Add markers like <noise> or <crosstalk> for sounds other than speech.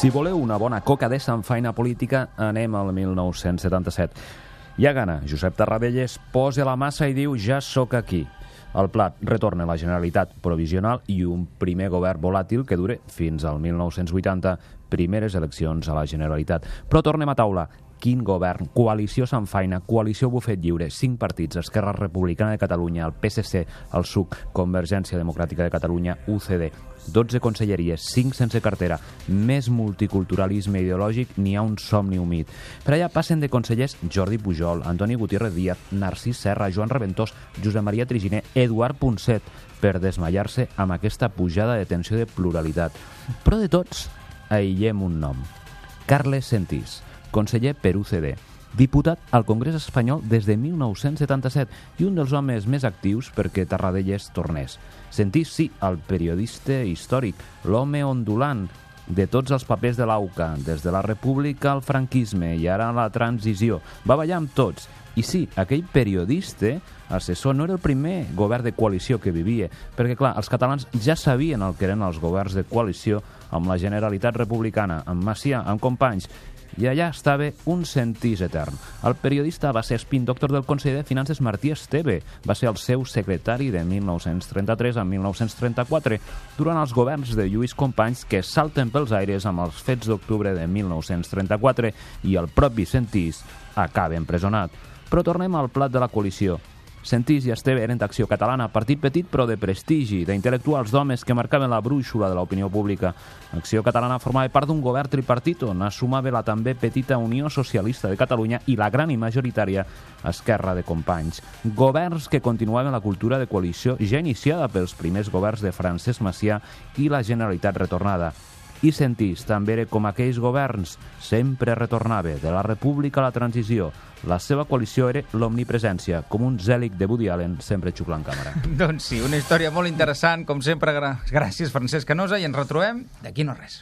Si voleu una bona coca de sanfaina política, anem al 1977. Ja gana, Josep Tarradellas posa la massa i diu ja sóc aquí. El plat retorna a la Generalitat provisional i un primer govern volàtil que dure fins al 1980, primeres eleccions a la Generalitat. Però tornem a taula. Quin govern? Coalició Sanfaina, Coalició Bufet Lliure, cinc partits, Esquerra Republicana de Catalunya, el PSC, el SUC, Convergència Democràtica de Catalunya, UCD, 12 conselleries, 5 sense cartera, més multiculturalisme ideològic, n'hi ha un somni humit. Per allà passen de consellers Jordi Pujol, Antoni Gutiérrez Díaz, Narcís Serra, Joan Reventós, Josep Maria Triginer, Eduard Ponset, per desmallar-se amb aquesta pujada de tensió de pluralitat. Però de tots, aïllem un nom. Carles Sentís, conseller per UCD, diputat al Congrés espanyol des de 1977 i un dels homes més actius perquè Tarradellas tornés. Sentís, sí, el periodista històric, l'home ondulant de tots els papers de l'AUCA, des de la República al franquisme i ara a la transició. Va ballar amb tots. I sí, aquell periodista assessor no era el primer govern de coalició que vivia, perquè, clar, els catalans ja sabien el que eren els governs de coalició amb la Generalitat Republicana, amb Macià, amb Companys, i allà estava un sentís etern. El periodista va ser spin doctor del Consell de Finances Martí Esteve, va ser el seu secretari de 1933 a 1934, durant els governs de Lluís Companys que salten pels aires amb els fets d'octubre de 1934 i el propi sentís acaba empresonat. Però tornem al plat de la coalició. Sentís i Esteve eren d'acció catalana, partit petit però de prestigi, d'intel·lectuals d'homes que marcaven la brúixola de l'opinió pública. Acció Catalana formava part d'un govern tripartit on assumava la també petita Unió Socialista de Catalunya i la gran i majoritària Esquerra de Companys. Governs que continuaven la cultura de coalició ja iniciada pels primers governs de Francesc Macià i la Generalitat retornada i sentís també com aquells governs sempre retornava de la república a la transició. La seva coalició era l'omnipresència, com un zèlic de Woody Allen sempre xuclant càmera. <laughs> doncs sí, una història molt interessant, com sempre. Gràcies, Francesc Canosa, i ens retrobem d'aquí no res.